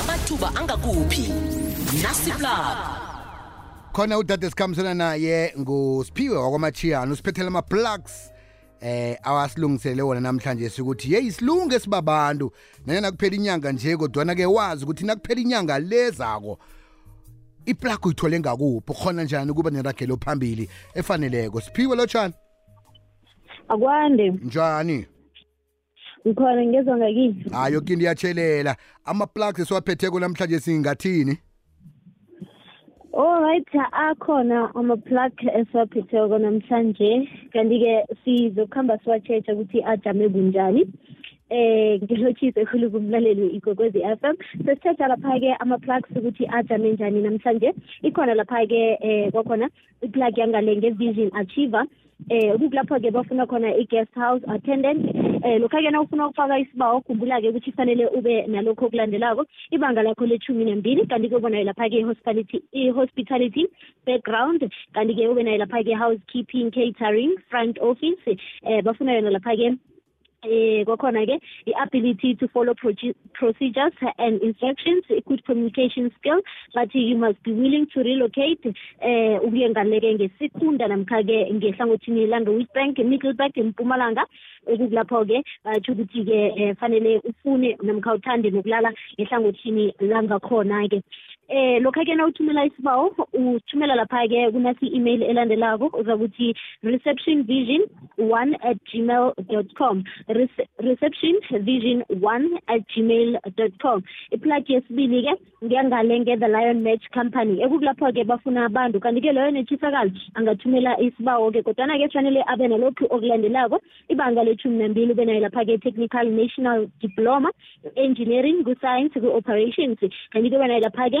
amathuba angakuphi nasiplab khona udade esikhambisana naye ngusiphiwe wakwamachiyana usiphethela ama-plugs eh awasilungisele wona namhlanje sikuthi yeyi silunge sibabantu nanyana kuphela inyanga nje kodwana-ke wazi ukuthi nakuphela inyanga lezako iplug uyithole ngakuphi ukhona njani ukuba neragelo phambili efaneleko siphiwe lotshani akwande njani ngikhona ngezwa ngakini hayi yoke into iyatshelela ama-plugs esiwaphetheko namhlanje singathini Alright akhona ama-plug esiwaphetheko namhlanje kanti-ke sizokuhamba siwatshetha ukuthi ajame bunjani eh ngilotshise khulu kumlaleli we-ikwekwezi f m sesithetha lapha-ke ama-plugs ukuthi ajame njani namhlanje ikhona lapha-ke eh kwakhona iplug yangale nge-vision achiever eh kukulapho-ke bafuna khona i-guest house attendant eh lokha-ke na ufuna ukufaka isibawo khumbula-ke ukuthi kufanele ube nalokho okulandelako ibanga lakho lethumi nambili kanti-ke ube nayo lapha-ke i-hospitality background kanti-ke ube nayo lapha-ke housekeeping catering front office eh bafuna yona lapha-ke eh kwakhona ke i-ability to follow procedures and instructions good communication skill but you must be willing to relocate eh ukuye ngaleke ngesikunda namkha-ke ngehlangothini lange-witbank middleburg empumalanga ekukulapho-ke batsho ukuthi-ke um fanele ufune namkha uthande nokulala ngehlangothini langakhona-ke eh lokha ke nawuthumela isibawo uthumela lapha ke kunasi email elandelako uzakuthi reception vision one at gmail.com reception vision one at gmail.com iplagi yesibili-ke ngengale nge-the lion match company ekukulapho-ke bafuna abantu kanti-ke loyo netshisakalo angathumela isibawo-ke kodwana-ke kufanele abe nalokhu okulandelako ibanga lethumi nambili ube nayo lapha-ke technical national diploma engineering ku-science ku-operations kanti-ke ube nayo lapha-ke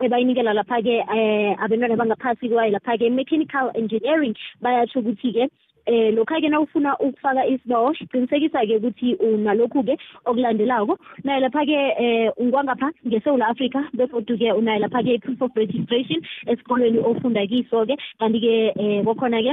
ebayinikela lapha-ke eh abantwana bangaphasi kwayo lapha-ke mechanical engineering bayasho ukuthi-ke eh lokha-ke nawufuna ukufaka isibawo qinisekisa-ke ukuthi unalokhu-ke okulandelako naye lapha-ke eh ungwangapha ngesewula afrika begodu-ke unaye lapha-ke i-proof of registration esikolweni ofunda kiso-ke kanti-ke um eh, kokhona-ke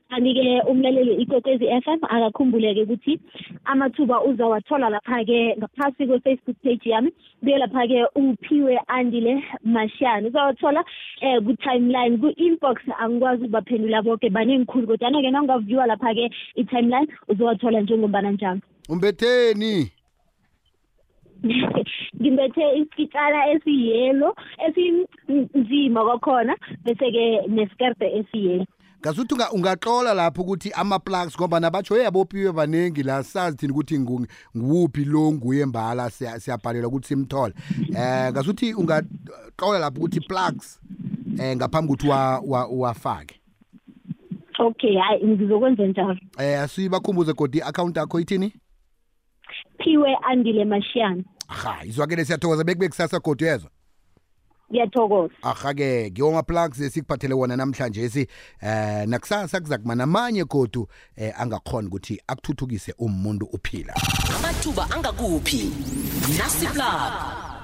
kanti-ke umlaleli ikwekwezi f m akakhumbuleke ukuthi amathuba uzawathola lapha-ke ngaphasi kwe-facebook page yami buye lapha-ke uphiwe andile mashiyane uzawathola um ku-timeline ku-inbox angikwazi ukubaphendula boke banengikhulu kodwana-ke nangavuyiwa lapha-ke i-timeline uzowathola njengombana njalo umbetheni ngimbethe isikitshana esiyelo esinzima kwakhona bese-ke nesikerde esiyelo ngasuthi ungaxola lapho ukuthi ama-plugs ngoba nabatsho eyabopiwe baningi la sazi thina ukuthi nguwuphi lo nguye mbala siyabhalelwa ukuthi simthole um eh, ngasuthi ungaxola lapho ukuthi plugs um ngaphambi kokuthi uwafake okay hayi ngizokwenza njalo um asibakhumbuze godi i-akhawunti yakho ithini Phiwe Andile Mashiyana. Aha, izwakele siyathokoza bekube kusasa godu yezwa. ngiyathokoza arhake ngiwo ma-plugs esikuphathele wona namhlanje esi eh nakusasa kuza kuba namanye godu eh angakhona ukuthi akuthuthukise umuntu uphila amathuba angakuphi nasiplug